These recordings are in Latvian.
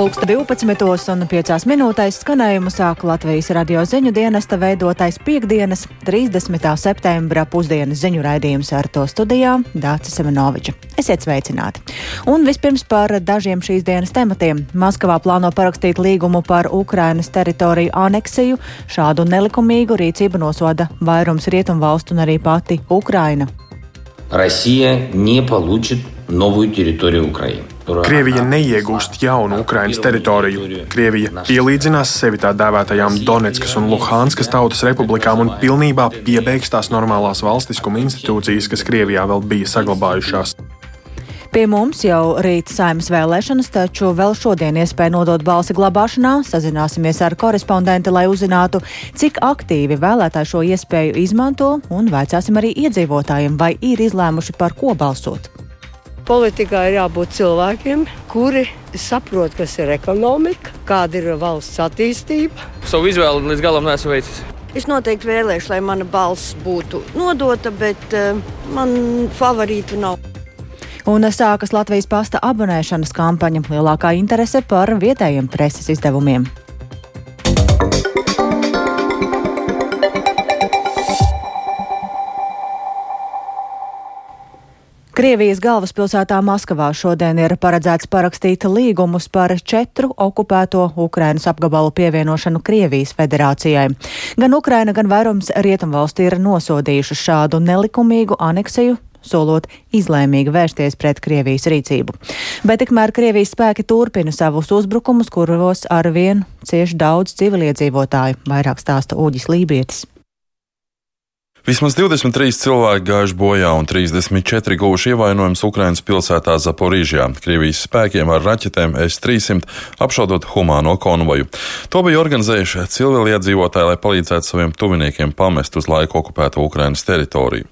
Pulksta 12 un 5 minūtēs skanējumu sāk Latvijas radio ziņu dienesta veidotais piekdienas 30. septembra pusdienas ziņu raidījums ar to studijā Dācis Semenoviča. Esiet sveicināti! Un vispirms par dažiem šīs dienas tematiem. Maskavā plāno parakstīt līgumu par Ukrainas teritoriju aneksiju. Šādu nelikumīgu rīcību nosoda vairums rietumvalstu un arī pati Ukraina. Россия не получит новую территорию Украины. Krievija neiegūst jaunu Ukrainas teritoriju. Krievija pielīdzinās sevi tā dēvētajām Donetskas un Luhanskas tautas republikām un pilnībā piebeigs tās normālās valstiskuma institūcijas, kas Krievijā vēl bija saglabājušās. Pie mums jau rīt saimnes vēlēšanas, taču vēl šodien iespēja nodot balsi glabāšanā. Sazināsimies ar korespondenti, lai uzzinātu, cik aktīvi vēlētāji šo iespēju izmanto, un vaicāsim arī iedzīvotājiem, vai ir izlēmuši par ko balsot. Politikā ir jābūt cilvēkiem, kuri saprot, kas ir ekonomika, kāda ir valsts attīstība. Savu izvēli līdz galam neesmu veicis. Es noteikti vēlēšu, lai mana balss būtu nodota, bet uh, man favorītu nav. Un sākas Latvijas pasta abonēšanas kampaņa. Lielākā interese par vietējiem preses izdevumiem. Krievijas galvaspilsētā Maskavā šodien ir paredzēts parakstīt līgumus par četru okupēto Ukrainas apgabalu pievienošanu Krievijas federācijai. Gan Ukraina, gan vairums rietumvalsti ir nosodījuši šādu nelikumīgu aneksiju solot izlēmīgi vērsties pret Krievijas rīcību. Bet tikmēr Krievijas spēki turpina savus uzbrukumus, kuros arvien cieši daudz civiliedzīvotāju, vairāk stāsta Uģis Lībietis. Vismaz 23 cilvēki gājuši bojā un 34 guvuši ievainojumus Ukrainas pilsētā Zaporīžjā. Krievijas spēkiem ar raķetēm S-300 apšaudot humāno konvoju. To bija organizējuši civiliedzīvotāji, lai palīdzētu saviem tuviniekiem pamest uz laiku okupētu Ukrainas teritoriju.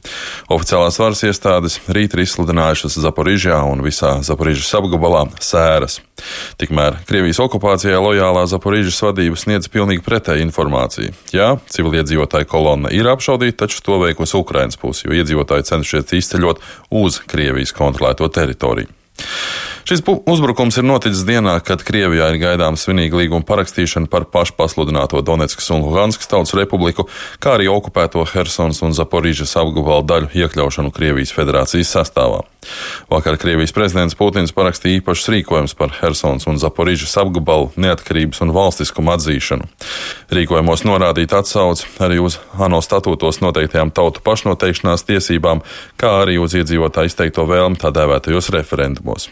Oficiālās varas iestādes rīt ir izsludinājušas Zaporīžjā un visā Zaporīžas apgabalā sēras. Tikmēr Krievijas okupācijai lojālā Zaporīžas vadība sniedz pilnīgi pretēju informāciju. Jā, civiliedzīvotāju kolonna ir apšaudīta, taču to veikusi Ukrainas pusi, jo iedzīvotāji cenšies izceļot uz Krievijas kontrolēto teritoriju. Šis uzbrukums ir noticis dienā, kad Krievijā ir gaidāma svinīga līguma parakstīšana par pašpasludināto Donetskas un Luhanskas tautas republiku, kā arī okupēto Helsons un Zaporīžas apgabalu daļu iekļaušanu Krievijas federācijas sastāvā. Vakar Krievijas prezidents Putins parakstīja īpašs rīkojums par Helsons un Zaporīžas apgabalu neatkarības un valstiskumu atzīšanu. Rīkojumos norādīt atsauc arī uz ANO statūtos noteiktajām tautu pašnoteikšanās tiesībām, kā arī uz iedzīvotāju izteikto vēlmi tā dēvētajos referendumos.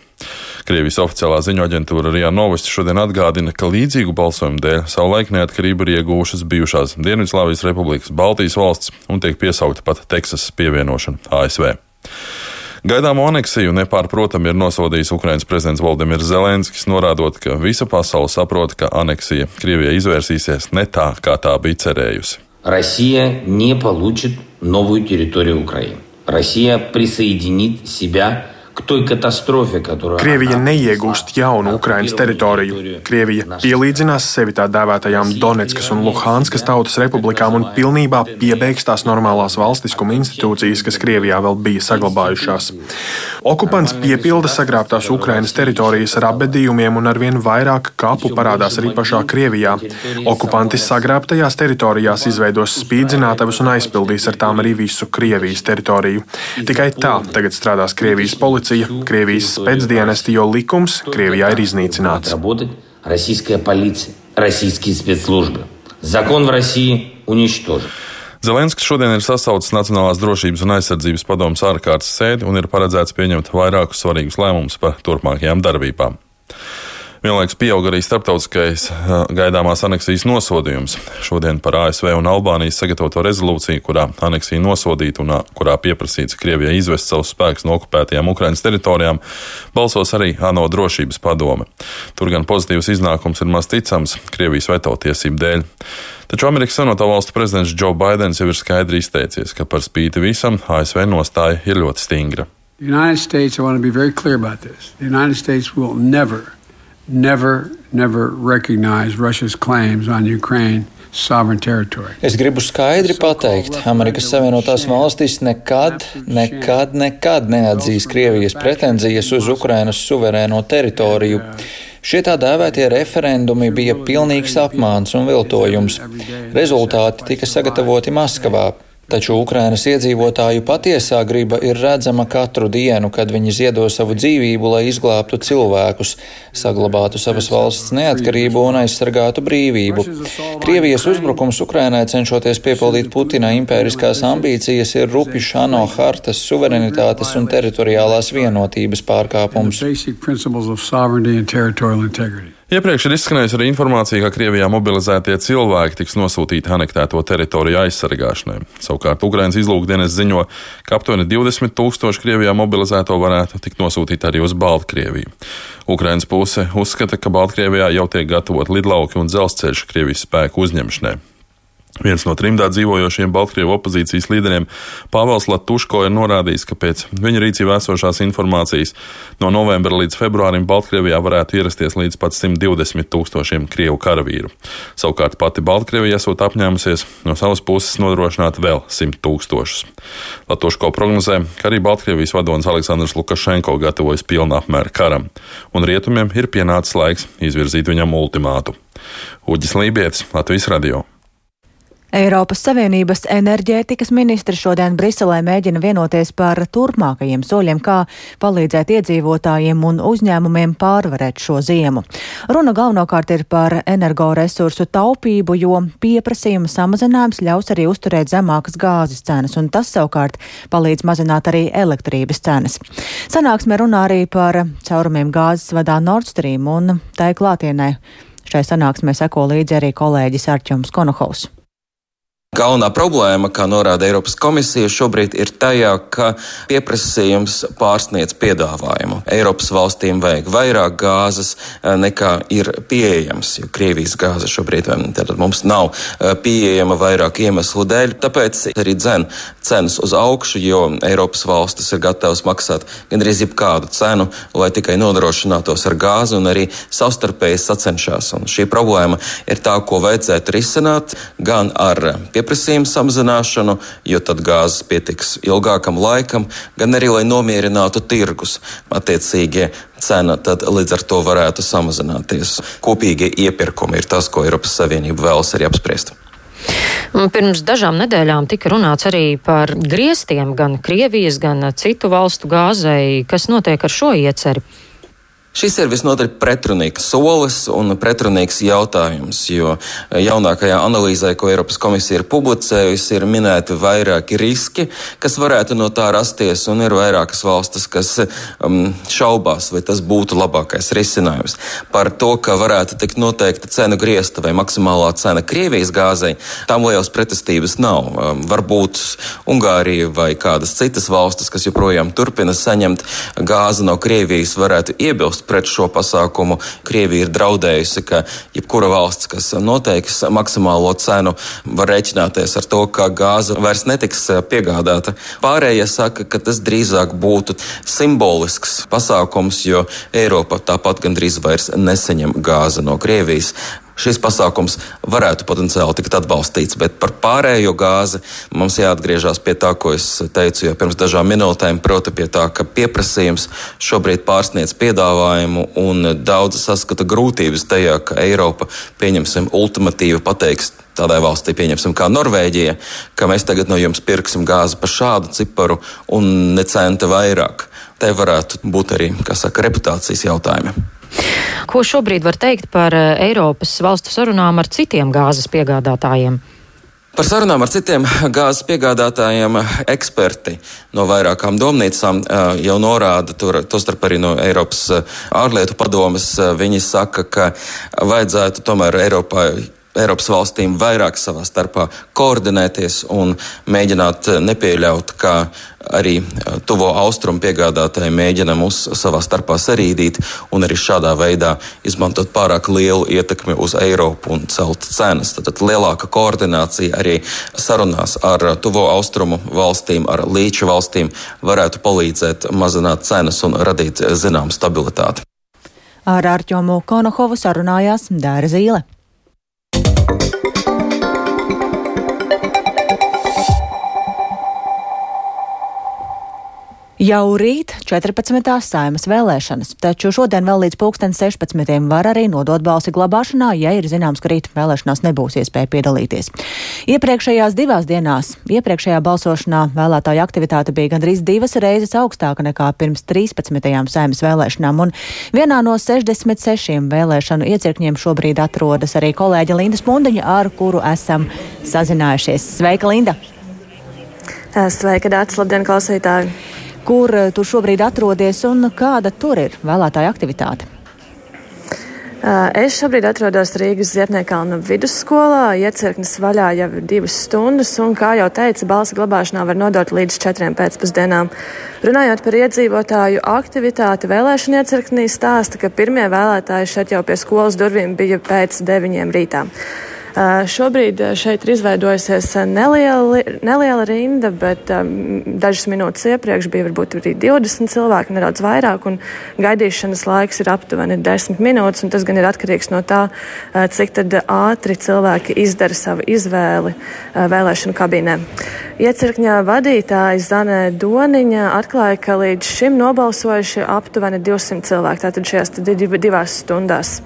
Krievijas oficiālā ziņu aģentūra Rijā Novosti šodien atgādina, ka līdzīgu balsojumu dēļ savulaik neatkarību ir iegūšas bijušās Dienvidslāvijas republikas, Baltijas valsts un tiek piesaukta pat Teksasas pievienošana ASV. Gaidāmo aneksiju nepārprotami ir nosodījis Ukrainas prezidents Valdemirs Zelenskis, norādot, ka visa pasaule saprot, ka aneksija Krievijai izvērsīsies ne tā, kā tā bija cerējusi. Россия не получит новую территорию Украины. Россия присоединит себя Krievija neiegūst jaunu Ukrainas teritoriju. Krievija pielīdzinās sevi tā dēvētajām Donetskas un Luhanskas tautas republikām un pilnībā piebeigs tās normālās valstiskuma institūcijas, kas Krievijā vēl bija saglabājušās. Okupants piepilda sagrābtās Ukrainas teritorijas ar apbedījumiem un arvien vairāk kapu parādās arī pašā Krievijā. Okupanti sagrābtajās teritorijās izveidos spīdzinātavas un aizpildīs ar tām arī visu Krievijas teritoriju. Tikai tā tagad strādās Krievijas policija policija, Krievijas spēcdienesti, jo likums Krievijā ir iznīcināts. Российская полиция, российские спецслужбы. Закон в России уничтожен. Zelenskis šodien ir sasaucis Nacionālās drošības un aizsardzības padomus ārkārtas sēdi un ir paredzēts pieņemt vairākus svarīgus lēmumus par turpmākajām darbībām. Vienlaikus pieaug arī starptautiskais gaidāmās aneksijas nosodījums. Šodien par ASV un Albānijas sagatavoto rezolūciju, kurā aneksija nosodīta un kurā pieprasīts Krievijai izvest savus spēkus no okupētajām Ukrainas teritorijām, balsos arī ANO drošības padome. Tur gan pozitīvs iznākums ir maz ticams Krievijas veto tiesību dēļ. Taču Amerikas Savienoto Valstu prezidents Joe Bidenis jau ir skaidri izteicies, ka par spīti visam ASV nostāja ir ļoti stingra. The United States, I want to be very clear about this. The United States will never never, never recognize Russia's claims on Ukraine. Es gribu skaidri pateikt, Amerikas Savienotās valstis nekad, nekad, nekad neatzīs Krievijas pretenzijas uz Ukrainas suverēno teritoriju. Šie tā dēvētie referendumi bija pilnīgs apmāns un viltojums. Rezultāti tika sagatavoti Maskavā, Taču Ukrainas iedzīvotāju patiesā griba ir redzama katru dienu, kad viņi ziedo savu dzīvību, lai izglābtu cilvēkus, saglabātu savas valsts neatkarību un aizsargātu brīvību. Krievijas uzbrukums Ukrainai cenšoties piepildīt Putina impēriskās ambīcijas ir rupi Šano hartas suverenitātes un teritoriālās vienotības pārkāpums. Iepriekš ir izskanējusi arī informācija, ka Krievijā mobilizētie cilvēki tiks nosūtīti anektēto teritoriju aizsargāšanai. Savukārt Ukrainas izlūkdienas ziņo, ka aptuveni 20 tūkstoši Krievijā mobilizēto varētu tikt nosūtīti arī uz Baltkrieviju. Ukrainas puse uzskata, ka Baltkrievijā jau tiek gatavot lidlauki un dzelzceļš Krievijas spēku uzņemšanai. Viens no trimdā dzīvojošiem Baltkrievu opozīcijas līderiem, Pāvils Latuško, ir norādījis, ka pēc viņa rīcībā esošās informācijas no novembra līdz februārim Baltkrievijā varētu ierasties līdz pat 120 tūkstošiem krievu karavīru. Savukārt pati Baltkrievija esot apņēmusies no savas puses nodrošināt vēl 100 tūkstošus. Latuško prognozē, ka arī Baltkrievijas vadonis Aleksandrs Lukašenko gatavojas pilnā apmēra karam, un rietumiem ir pienācis laiks izvirzīt viņam ultimātu. Uģis Lībijams, Latvijas Radio. Eiropas Savienības enerģētikas ministri šodien Briselē mēģina vienoties par turpmākajiem soļiem, kā palīdzēt iedzīvotājiem un uzņēmumiem pārvarēt šo ziemu. Runa galvenokārt ir par energoresursu taupību, jo pieprasījuma samazinājums ļaus arī uzturēt zemākas gāzes cenas, un tas savukārt palīdz mazināt arī elektrības cenas. Sanāksmē runā arī par caurumiem gāzes vadā Nord Stream, un tai klātienē šai sanāksmē seko līdzi arī kolēģis Arčums Konohaus. Galvenā problēma, kā norāda Eiropas komisija, šobrīd ir tajā, ka pieprasījums pārsniedz piedāvājumu. Eiropas valstīm vajag vairāk gāzes eh, nekā ir pieejams, jo Krievijas gāze šobrīd mums nav eh, pieejama vairāk iemeslu dēļ. Tāpēc arī dzen cenas uz augšu, jo Eiropas valstis ir gatavas maksāt gandrīz jebkādu cenu, lai tikai nodrošinātos ar gāzi un arī savstarpēji sacenšās. Un šī problēma ir tā, ko vajadzētu risināt gan ar pieprasījumu pieprasījuma samazināšanu, jo tad gāzes pietiks ilgākam laikam, gan arī, lai nomierinātu tirgus. Attiecīgie cena tad līdz ar to varētu samazināties. Kopīgie iepirkumi ir tas, ko Eiropas Savienība vēlas arī apspriest. Pirms dažām nedēļām tika runāts arī par griestiem gan Krievijas, gan citu valstu gāzei. Kas notiek ar šo ieceri? Šis ir visnotaļ pretrunīgs solis un pretrunīgs jautājums, jo jaunākajā analīzē, ko Eiropas komisija ir publicējusi, ir minēti vairāki riski, kas varētu no tā rasties, un ir vairākas valstis, kas um, šaubās, vai tas būtu labākais risinājums. Par to, ka varētu tikt noteikta cenu griesta vai maksimālā cena Krievijas gāzei, tam lielas pretestības nav. Um, varbūt Ungārija vai kādas citas valstis, kas joprojām turpina saņemt gāzi no Krievijas, varētu iebilst pret šo pasākumu. Krievija ir draudējusi, ka jebkura valsts, kas noteiks maksimālo cenu, var rēķināties ar to, ka gāze vairs netiks piegādāta. Pārējie saka, ka tas drīzāk būtu simbolisks pasākums, jo Eiropa tāpat gandrīz vairs neseņem gāzi no Krievijas šis pasākums varētu potenciāli tikt atbalstīts. Bet par pārējo gāzi mums jāatgriežas pie tā, ko es teicu jau pirms dažām minūtēm, proti pie tā, ka pieprasījums šobrīd pārsniedz piedāvājumu un daudz saskata grūtības tajā, ka Eiropa pieņemsim ultimatīvi pateiks tādai valstī, pieņemsim, kā Norvēģija, ka mēs tagad no jums pirksim gāzi par šādu ciparu un ne centa vairāk. Te varētu būt arī, kā saka, reputācijas jautājumi. Ko šobrīd var teikt par eh, Eiropas valstu sarunām ar citiem gāzes piegādātājiem? Par sarunām ar citiem gāzes piegādātājiem eksperti no vairākām domnīcām eh, jau norāda, tostarp arī no Eiropas eh, ārlietu padomes. Viņi saka, ka vajadzētu tomēr Eiropai Eiropas valstīm vairāk savā starpā koordinēties un mēģināt nepieļaut, ka arī uh, tuvo austrumu piegādātāji mēģina mūs savā starpā sarīdīt un arī šādā veidā izmantot pārāk lielu ietekmi uz Eiropu un celt cenas. Tad lielāka koordinācija arī sarunās ar tuvo austrumu valstīm, ar līča valstīm varētu palīdzēt mazināt cenas un radīt zinām stabilitāti. Ar Arķomu Konohovu sarunājās Dāra Zīle. Jau rīt 14. saimas vēlēšanas, taču šodien vēl līdz pulksten 16. var arī nodot balsi glabāšanā, ja ir zināms, ka rīt vēlēšanās nebūs iespēja piedalīties. Iepriekšējās divās dienās, iepriekšējā balsošanā vēlētāja aktivitāte bija gandrīz divas reizes augstāka nekā pirms 13. saimas vēlēšanām, un vienā no 66 vēlēšanu iecirkņiem šobrīd atrodas arī kolēģa Linda Spundiņa, ar kuru esam sazinājušies. Sveika, Linda! Sveika, Dārts! Labdien, klausītāji! Kur eh, tu šobrīd atrodies un kāda tur ir vēlētāja aktivitāte? Eh, es šobrīd atrodos Rīgas Ziepniekalna vidusskolā. Iecirknis vaļā jau ir divas stundas, un, kā jau teica, balsi glabāšanā var nodot līdz četriem pēcpusdienām. Runājot par iedzīvotāju aktivitāti, vēlēšana iecirknī stāsta, ka pirmie vēlētāji šeit jau pie skolas durvīm bija pēc deviņiem rītā. Šobrīd šeit ir izveidojusies neliela, neliela rinda, bet um, dažas minūtes iepriekš bija varbūt arī 20 cilvēki, nedaudz vairāk, un gaidīšanas laiks ir aptuveni 10 minūtes, un tas gan ir atkarīgs no tā, cik tad ātri cilvēki izdara savu izvēli vēlēšanu kabīnē. Iecirkņā vadītājs Zanē Doniņa atklāja, ka līdz šim nobalsojuši aptuveni 200 cilvēki, tātad šajās divās stundās.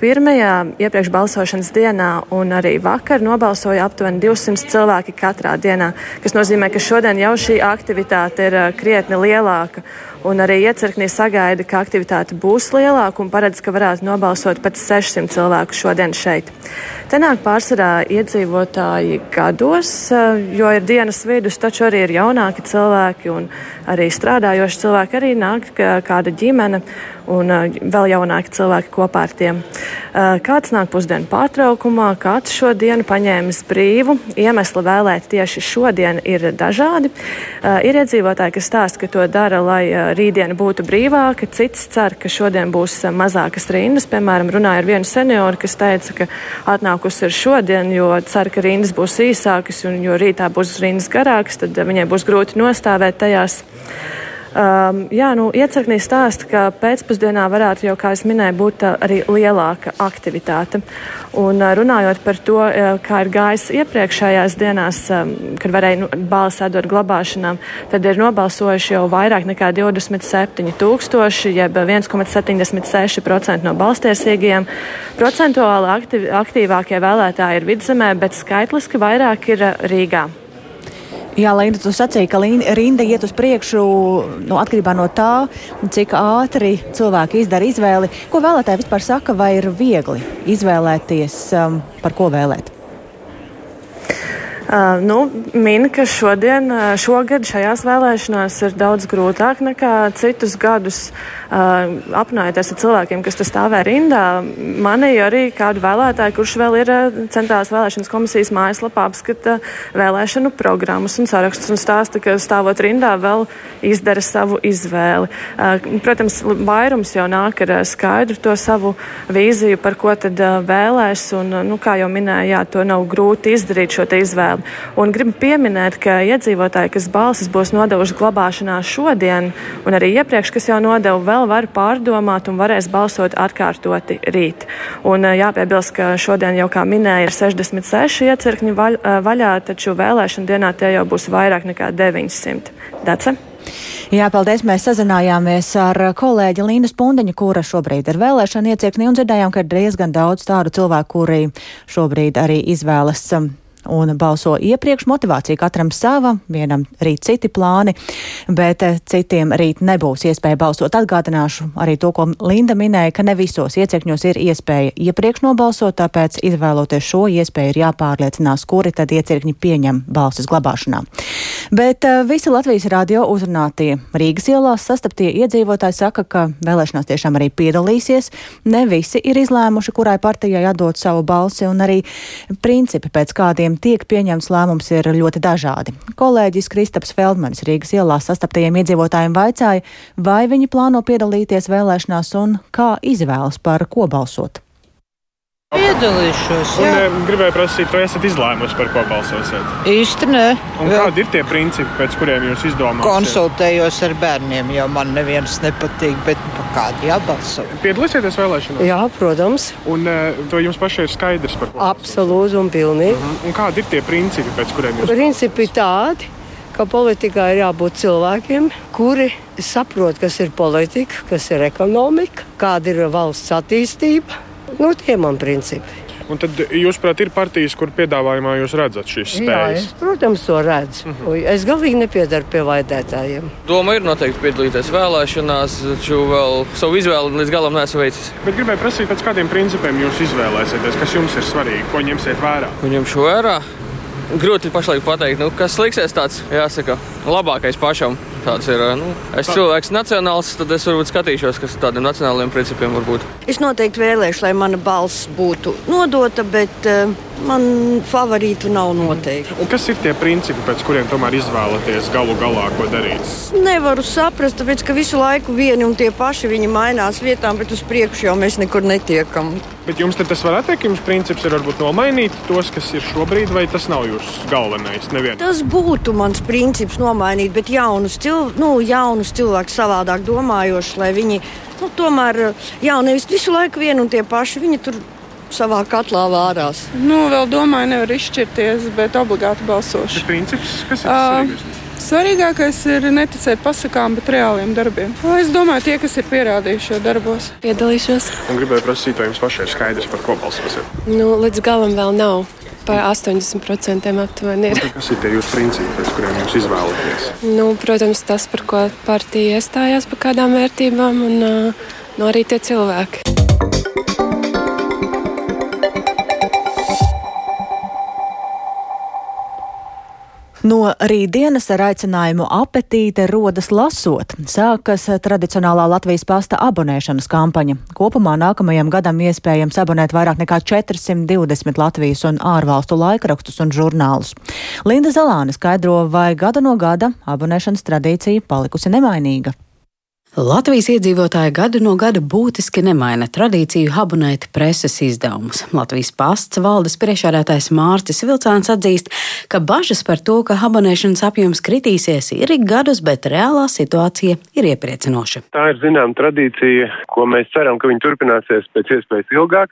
Pirmajā iepriekš balsošanas dienā un arī vakar nobalsoja aptuveni 200 cilvēki katrā dienā, kas nozīmē, ka šodien jau šī aktivitāte ir krietni lielāka. Un arī iecirknī sagaida, ka aktivitāte būs lielāka un paredz, ka varētu nobalsot pat 600 cilvēku šodien šeit. Te nāk pārsvarā iedzīvotāji gados, jo ir dienas vidus, taču arī ir jaunāki cilvēki un arī strādājoši cilvēki. Arī nāk kāda ģimene un vēl jaunāki cilvēki kopā ar tiem. Kāds nāk pusdienu pārtraukumā, kāds šodienu paņēmis brīvu. Iemesli vēlēt tieši šodien ir dažādi. Ir iedzīvotāji, kas stāsta, ka to dara, lai rītdiena būtu brīvāka. Cits cer, ka šodien būs mazākas rindas. Piemēram, runāja ar vienu senioru, kas teica, ka atnākusi ir šodien, jo cer, ka rindas būs īsākas un jo rītā būs rindas garākas, tad viņai būs grūti nostāvēt tajās. Um, jā, nu, iecirknī stāsta, ka pēcpusdienā varētu jau, kā es minēju, būt uh, arī lielāka aktivitāte. Un uh, runājot par to, uh, kā ir gājis iepriekšējās dienās, um, kad varēja nu, balsu atdot glabāšanām, tad ir nobalsojuši jau vairāk nekā 27 tūkstoši, jeb 1,76% no balstiesīgajiem. Procentuāli aktiv, aktīvākie vēlētāji ir vidzemē, bet skaitliski vairāk ir Rīgā. Jā, Linda, tu sacīji, ka rinda iet uz priekšu nu, atkarībā no tā, cik ātri cilvēki izdara izvēli. Ko vēlētāji vispār saka, vai ir viegli izvēlēties, um, par ko vēlēt? Uh, nu, min, ka šodien, šogad šajās vēlēšanās ir daudz grūtāk nekā citus gadus. Uh, apmainīties ar cilvēkiem, kas tur stāvē rindā. Mani arī kādu vēlētāju, kurš vēl ir centrālās vēlēšanas komisijas mājaslapā, apskata vēlēšanu programmas un sarakstus un stāsta, ka stāvot rindā vēl izdara savu izvēli. Uh, protams, vairums jau nāk ar skaidru to savu vīziju, par ko tad vēlēs, un, nu, kā jau minēju, jā, to nav grūti izdarīt šo izvēli. Un gribu pieminēt, ka iedzīvotāji, kas balsis būs nodevuši glabāšanā šodien, un arī iepriekš, kas jau nodeva vēl var pārdomāt un varēs balsot atkārtoti rīt. Un jāpiebilst, ka šodien jau, kā minēja, ir 66 iecirkņi vaļ, vaļā, taču vēlēšana dienā tie jau būs vairāk nekā 900. Dace? Jā, paldies. Mēs sazinājāmies ar kolēģi Līnu Spundeņu, kura šobrīd ir vēlēšana iecirknī, un dzirdējām, ka ir diezgan daudz tādu cilvēku, kuri šobrīd arī izvēlas un balso iepriekš. Motivācija katram sava, vienam rīt citi plāni, bet eh, citiem rīt nebūs iespēja balsot. Atgādināšu arī to, ko Linda minēja, ka ne visos iecirkņos ir iespēja iepriekš nobalsot, tāpēc izvēloties šo iespēju ir jāpārliecinās, kuri tad iecirkņi pieņem balsis glabāšanā. Bet uh, visi Latvijas radio uzrunātie Rīgas ielās sastaptie iedzīvotāji saka, ka vēlēšanās tiešām arī piedalīsies. Ne visi ir izlēmuši, kurai partijai atdot savu balsi, un arī principi, pēc kādiem kuriem tiek pieņemts lēmums, ir ļoti dažādi. Kolēģis Kristaps Feldmanis Rīgas ielās sastaptajiem iedzīvotājiem vaicāja, vai viņi plāno piedalīties vēlēšanās un kā izvēlas par ko balsot. Piedalīšos. Un, jā. gribēju prasīt, vai esat izlēmuši, par ko balsosiet? Īsti nē. Un kādi ir tie principi, pēc kuriem jūs izdomājat? Konsultējos ar bērniem, jo man neviens nepatīk, bet par kādu jābalso. Piedalīsieties vēlēšanās? Jā, protams. Un to jums pašai ir skaidrs par ko? Absolūti un pilnīgi. Uh -huh. Un kādi ir tie principi, pēc kuriem jūs? Principi tādi ka politikā ir jābūt cilvēkiem, kuri saprot, kas ir politika, kas ir ekonomika, kāda ir valsts attīstība. Nu, tie man principi. Un tad, jūsuprāt, ir partijas, kur piedāvājumā jūs redzat šīs spējas? Jā, es, protams, to redzu. Uh -huh. Es galīgi nepiedaru pie vaidētājiem. Doma ir noteikti piedalīties vēlēšanās, taču vēl savu izvēli līdz galam neesmu veicis. Bet gribēju prasīt, pēc kādiem principiem jūs izvēlēsieties, kas jums ir svarīgi, ko ņemsiet vērā? Ko ņemšu vērā? Grūti pašlaik pateikt, nu, kas liksies tāds, jāsaka, labākais pašam. Tāds ir. Nu, es cilvēks nacionāls, tad es varbūt skatīšos, kas tādiem nacionāliem principiem var būt. Es noteikti vēlēšu, lai mana balss būtu nodota, bet uh, man favorītu nav noteikti. Un kas ir tie principi, pēc kuriem tomēr izvēlaties galu galā, ko darīt? Es nevaru saprast, tāpēc ka visu laiku vieni un tie paši viņi mainās vietām, bet uz priekšu jau mēs nekur netiekam. Bet jums tas teikt, ka jums princips ir varbūt nomainīt tos, kas ir šobrīd, vai tas nav jūsu galvenais? Nevien. Tas būtu mans princips nomainīt, bet jaunus, cil, nu, jaunus cilvēkus savādāk domājošus, lai viņi nu, tomēr, jā, nevis visu laiku vieni un tie paši, viņi tur savā katlā vārās. Nu, vēl domāju, nevar izšķirties, bet obligāti balsošu. Bet princips, kas ir uh, svarīgākais? Svarīgākais ir neticēt pasakām, bet reāliem darbiem. Es domāju, tie, kas ir pierādījuši jau darbos, piedalīšos. Un gribēju prasīt, vai jums pašai ir skaidrs, par ko balsosiet? Nu, līdz galam vēl nav. Par 80% aptuveni ir. Un kas ir tie jūsu principi, pēc kuriem jūs izvēlaties? Nu, protams, tas, par ko partija iestājās, par kādām vērtībām, un nu, arī tie cilvēki. No rītdienas ar aicinājumu apetīte rodas lasot. Sākas tradicionālā Latvijas pasta abonēšanas kampaņa. Kopumā nākamajam gadam iespējams abonēt vairāk nekā 420 Latvijas un ārvalstu laikrakstus un žurnālus. Linda Zalāne skaidro, vai gada no gada abonēšanas tradīcija palikusi nemainīga. Latvijas iedzīvotāji gadu no gada būtiski nemaina tradīciju abonēt preses izdevumus. Latvijas pasts valdes priekšādātājs Mārcis Vilcāns atzīst, ka bažas par to, ka abonēšanas apjoms kritīsies, ir ik gadus, bet reālā situācija ir iepriecinoša. Tā ir zinām tradīcija, ko mēs ceram, ka viņi turpināsies pēc iespējas ilgāk.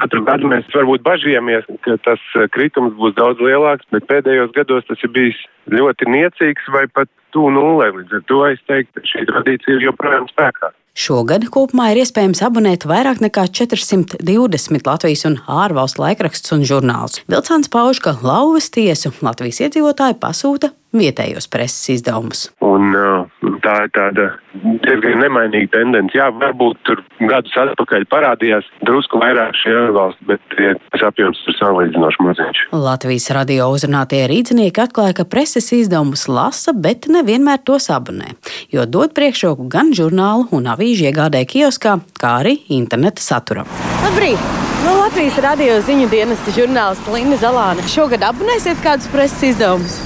Katru gadu mēs varbūt bažījāmies, ka tas kritums būs daudz lielāks, bet pēdējos gados tas ir bijis ļoti niecīgs vai pat tuvu nulē. Līdz ar to es teiktu, ka šī tradīcija ir joprojām spēkā. Šogad kopumā ir iespējams abonēt vairāk nekā 420 Latvijas un ārvalstu laikrakstus un žurnālus. Vilcāns pauž, ka lauvas tiesu Latvijas iedzīvotāji pasūta vietējos preses izdevumus. Un, tā ir tāda diezgan nemainīga tendence. Jā, varbūt tur gadus atpakaļ parādījās drusku vairāk šie ārvalsti, bet tas apjoms ir salīdzinoši maziņš. Latvijas radio uzrunātie rīznieki atklāja, ka preses izdevumus lasa, bet nevienmēr tos abonē, jo dod priekšroku gan žurnālu un avīžu iegādē kioskā, kā arī interneta saturam. Labrīt! No Latvijas radio ziņu dienas žurnālists Linda Zalāne. Šogad abonēsiet kādus preses izdevumus?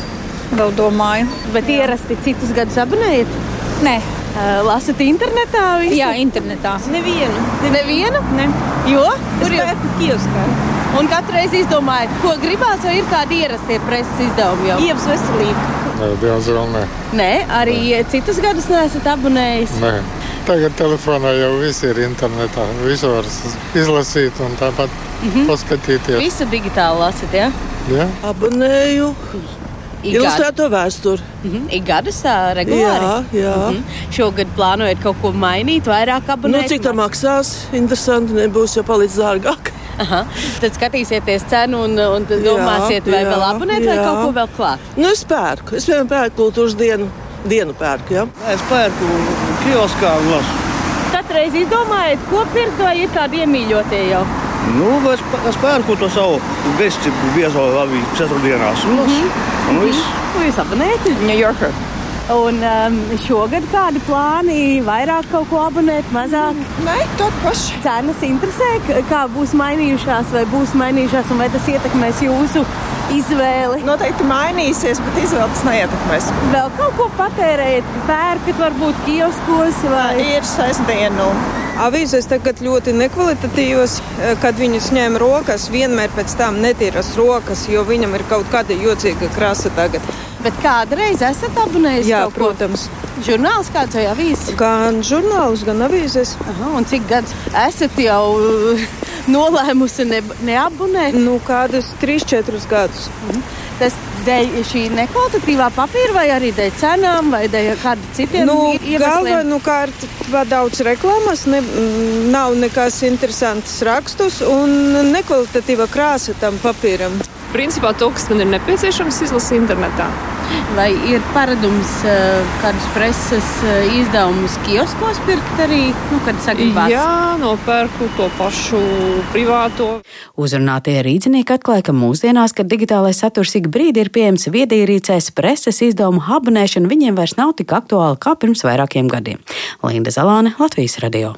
Vēl domāju. Bet Jā. ierasti citus gadus abonējat? Nē. Uh, lasat internetā? Visu? Jā, internetā. Nevienu. Nevienu? Ne. Jo? Tur jau ir kioskā. Un katru reizi izdomājat, ko gribās, vai ir kādi ierastie preses izdevumi jau? Iepas veselība. Nē, diemžēl nē. Nē, arī nē. citus gadus neesat abonējis. Nē. Tagad telefonā jau viss ir internetā. Visu var izlasīt un tāpat mm -hmm. paskatīties. Visu digitāli lasat, jā? Ja? Jā. Abonēju. Ilustrēto vēsturi. Mm -hmm. Ik gadus tā regulāri? Jā, jā. Mm -hmm. Šogad plānojat kaut ko mainīt, vairāk abonēt? Nu, cik tā maksās? Interesanti, nebūs jau palicis dārgāk. Aha. Tad skatīsieties cenu un, un domāsiet, jā, vai jā, vēl abonēt, jā. vai kaut ko vēl klāt. Nu, es pērku. Es vienmēr pērku kultūras dienu. Dienu pērku, jā. Es pērku kioskā un lasu. Katru reizi izdomājat, ko pirkt, vai ir kādi iemīļotie jau? Nu, es, es pērku to savu vesti biezo labi ceturtdienās. Un, mm -hmm. un viss. Ko jūs abonējat? New Yorker. Un um, šogad kādi plāni vairāk kaut ko abonēt, mazāk? Nē, tāda paša. Cenas interesē, kā būs mainījušās, vai būs mainījušās, un vai tas ietekmēs jūsu izvēli? Noteikti mainīsies, bet izvēle tas neietekmēs. Vēl kaut ko patērējat, pērkat varbūt kioskos vai? Ir sestdienu. Avīzes tagad ļoti nekvalitatīvas, kad viņas ņem rokas, vienmēr pēc tam netīras rokas, jo viņam ir kaut kāda jocīga krasa tagad. Bet kādreiz esat abonējis? Jā, protams. Žurnāls kāds vai avīzes? Gan žurnāls, gan avīzes. Aha, un cik gadus esat jau nolēmusi ne, neabonēt? Nu, kādus 3-4 gadus. Mhm. Tas dēļ šī nekvalitatīvā papīra, vai arī dēļ cenām, vai dēļ kādiem citiem nu, iemesliem? Galvenokārt daudz reklāmas, ne, nav nekas interesants rakstus un nekvalitatīva krāsa tam papīram. Principā to, kas man ir nepieciešams, izlasīt internetā. Vai ir paradums uh, kādus preses uh, izdevumus kioskos pirkt arī, nu, kad sagribās? Jā, nopērku to pašu privāto. Uzrunātie rīznieki atklāja, ka mūsdienās, kad digitālais saturs ik brīdi ir pieejams viedierīcēs, preses izdevumu abonēšana viņiem vairs nav tik aktuāla kā pirms vairākiem gadiem. Linda Zalāne, Latvijas radio.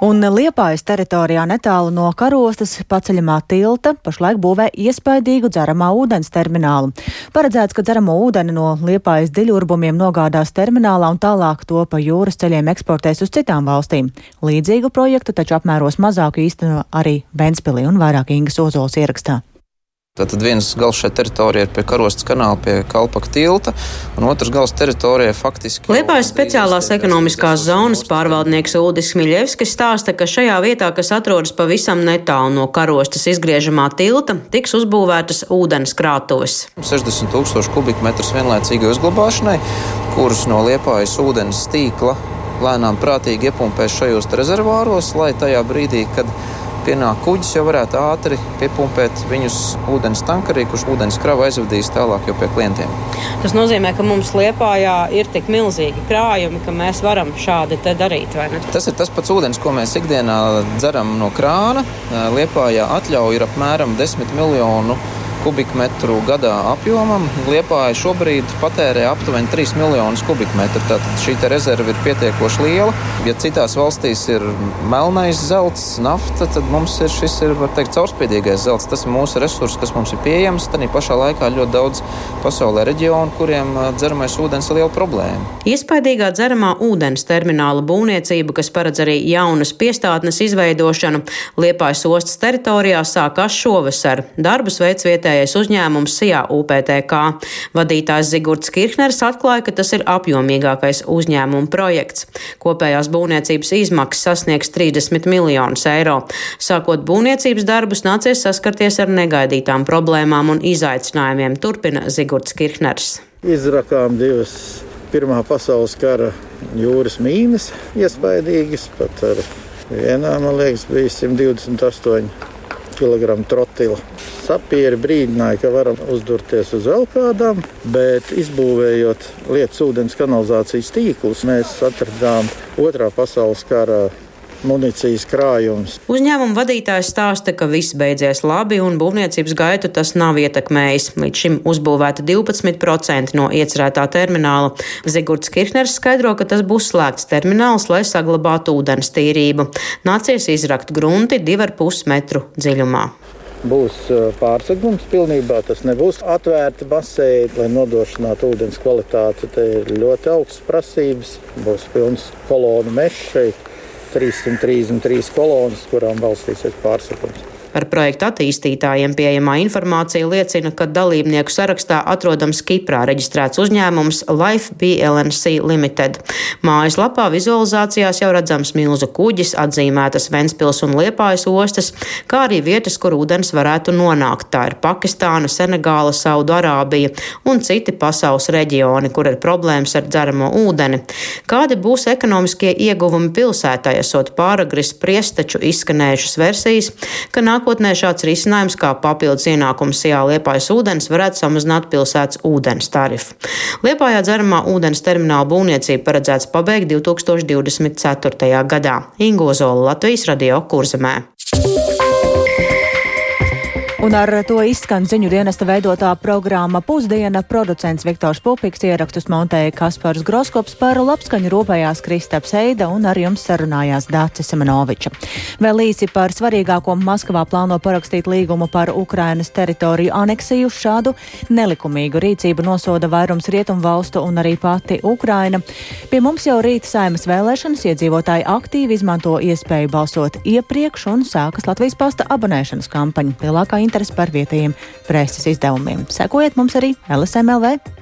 Un Liepājas teritorijā netālu no karostas paceļamā tilta pašlaik būvē iespaidīgu dzeramā ūdens terminālu. Paredzēts, ka dzeramo ūdeni no Liepājas dziļurbumiem nogādās terminālā un tālāk to pa jūras ceļiem eksportēs uz citām valstīm. Līdzīgu projektu taču apmēros mazāku īsteno arī Ventspilī un vairāk Ingas Ozols ierakstā. Tātad viens gals šai teritorijai ir pie karostas kanāla, pie Kalpaka tilta, un otrs gals teritorijai faktiski. Liepājas speciālās ekonomiskās zonas pārvaldnieks Uldis Miļevskis stāsta, ka šajā vietā, kas atrodas pavisam netālu no karostas izgriežamā tilta, tiks uzbūvētas ūdens krātuves. 60 tūkstoši kubikmetrus vienlaicīgai uzglabāšanai, kurus no Liepājas ūdens tīkla lēnām prātīgi iepumpēs šajos rezervāros, lai tajā brīdī, kad pienāk kuģis, jau varētu ātri piepumpēt viņus ūdens tankarī, kurš ūdens kravu aizvedīs tālāk jau pie klientiem. Tas nozīmē, ka mums Liepājā ir tik milzīgi krājumi, ka mēs varam šādi darīt. Tas ir tas pats ūdens, ko mēs ikdienā dzeram no krāna. Liepājā atļauja ir apmēram 10 miljonu kubikmetru gadā apjomam. Liepāja šobrīd patērē aptuveni 3 miljonus kubikmetru. Tātad šī rezerve ir pietiekoši liela. Ja citās valstīs ir melnais zelts, nafta, tad mums ir šis ir, teikt, caurspīdīgais zelts. Tas ir mūsu resurs, kas mums ir pieejams. Tad pašā laikā ļoti daudz pasaulē reģionu, kuriem dzeramais ūdens ir liela problēma. Iespaidīgā dzeramā ūdens termināla būvniecība, kas paredz arī jaunas piestātnes izveidošanu, Liepājas ostas teritorijā sākās šovasar. Darbus veids vietējais vietējais uzņēmums SIA UPTK. Vadītājs Zigurds Kirchners atklāja, ka tas ir apjomīgākais uzņēmuma projekts. Kopējās būvniecības izmaksas sasniegs 30 miljonus eiro. Sākot būvniecības darbus, nācies saskarties ar negaidītām problēmām un izaicinājumiem, turpina Zigurds Kirchners. Izrakām divas Pirmā pasaules kara jūras mīnas, iespaidīgas, pat ar vienā, man liekas, bija 128 kg trotila. Sapieri brīdināja, ka varam uzdurties uz vēl kādām, bet izbūvējot lietas ūdens kanalizācijas tīklus, mēs atradām otrā pasaules kara munīcijas krājums. Uzņēmuma vadītājs stāsta, ka viss beidzies labi un būvniecības gaitu tas nav ietekmējis. Līdz šim uzbūvēta 12% no iecerētā termināla. Zigurds Kirchners skaidro, ka tas būs slēgts termināls, lai saglabātu ūdens tīrību. Nācies izrakt grunti 2,5 metru dziļumā būs pārsegums pilnībā. Tas nebūs atvērti baseini, lai nodrošinātu ūdens kvalitāti. Te ir ļoti augstas prasības. Būs pilns kolonu mežs šeit. 333 kolonas, kurām balstīsies pārsakums. Par projektu attīstītājiem pieejamā informācija liecina, ka dalībnieku sarakstā atrodams Kiprā reģistrēts uzņēmums Life BLNC Limited. Mājaslapā vizualizācijās jau redzams milzu kuģis, atzīmētas Ventspils un Liepājas ostas, kā arī vietas, kur ūdens varētu nonākt. Tā ir Pakistāna, Senegāla, Saudarābija un citi pasaules reģioni, kur ir problēmas ar dzeramo ūdeni. Kādi būs ekonomiskie ieguvumi pilsētai, esot pāragri spriest, taču izskanējušas versijas, ka nāk nākotnē šāds risinājums kā papildus ienākums Sijā Liepājas ūdens varētu samazināt pilsētas ūdens tarifu. Liepājā dzeramā ūdens termināla būvniecība paredzēts pabeigt 2024. gadā. Ingo Zola Latvijas radio kurzemē. Un ar to izskan ziņu dienesta veidotā programma Pusdiena. Producents Viktors Pupiks ierakstus montēja Kaspars Groskops par labskaņu rūpējās Kristaps Eida un ar jums sarunājās Dācis Semenoviča. Vēl īsi par svarīgāko Maskavā plāno parakstīt līgumu par Ukrainas teritoriju aneksiju. Šādu nelikumīgu rīcību nosoda vairums rietumu valstu un arī pati Ukraina. Pie mums jau rīt saimas vēlēšanas iedzīvotāji aktīvi izmanto iespēju balsot iepriekš un sākas Latvijas pasta abonēšanas kampaņa. Lielākā interesi par vietējiem preses izdevumiem. Sekojiet mums arī LSMLV.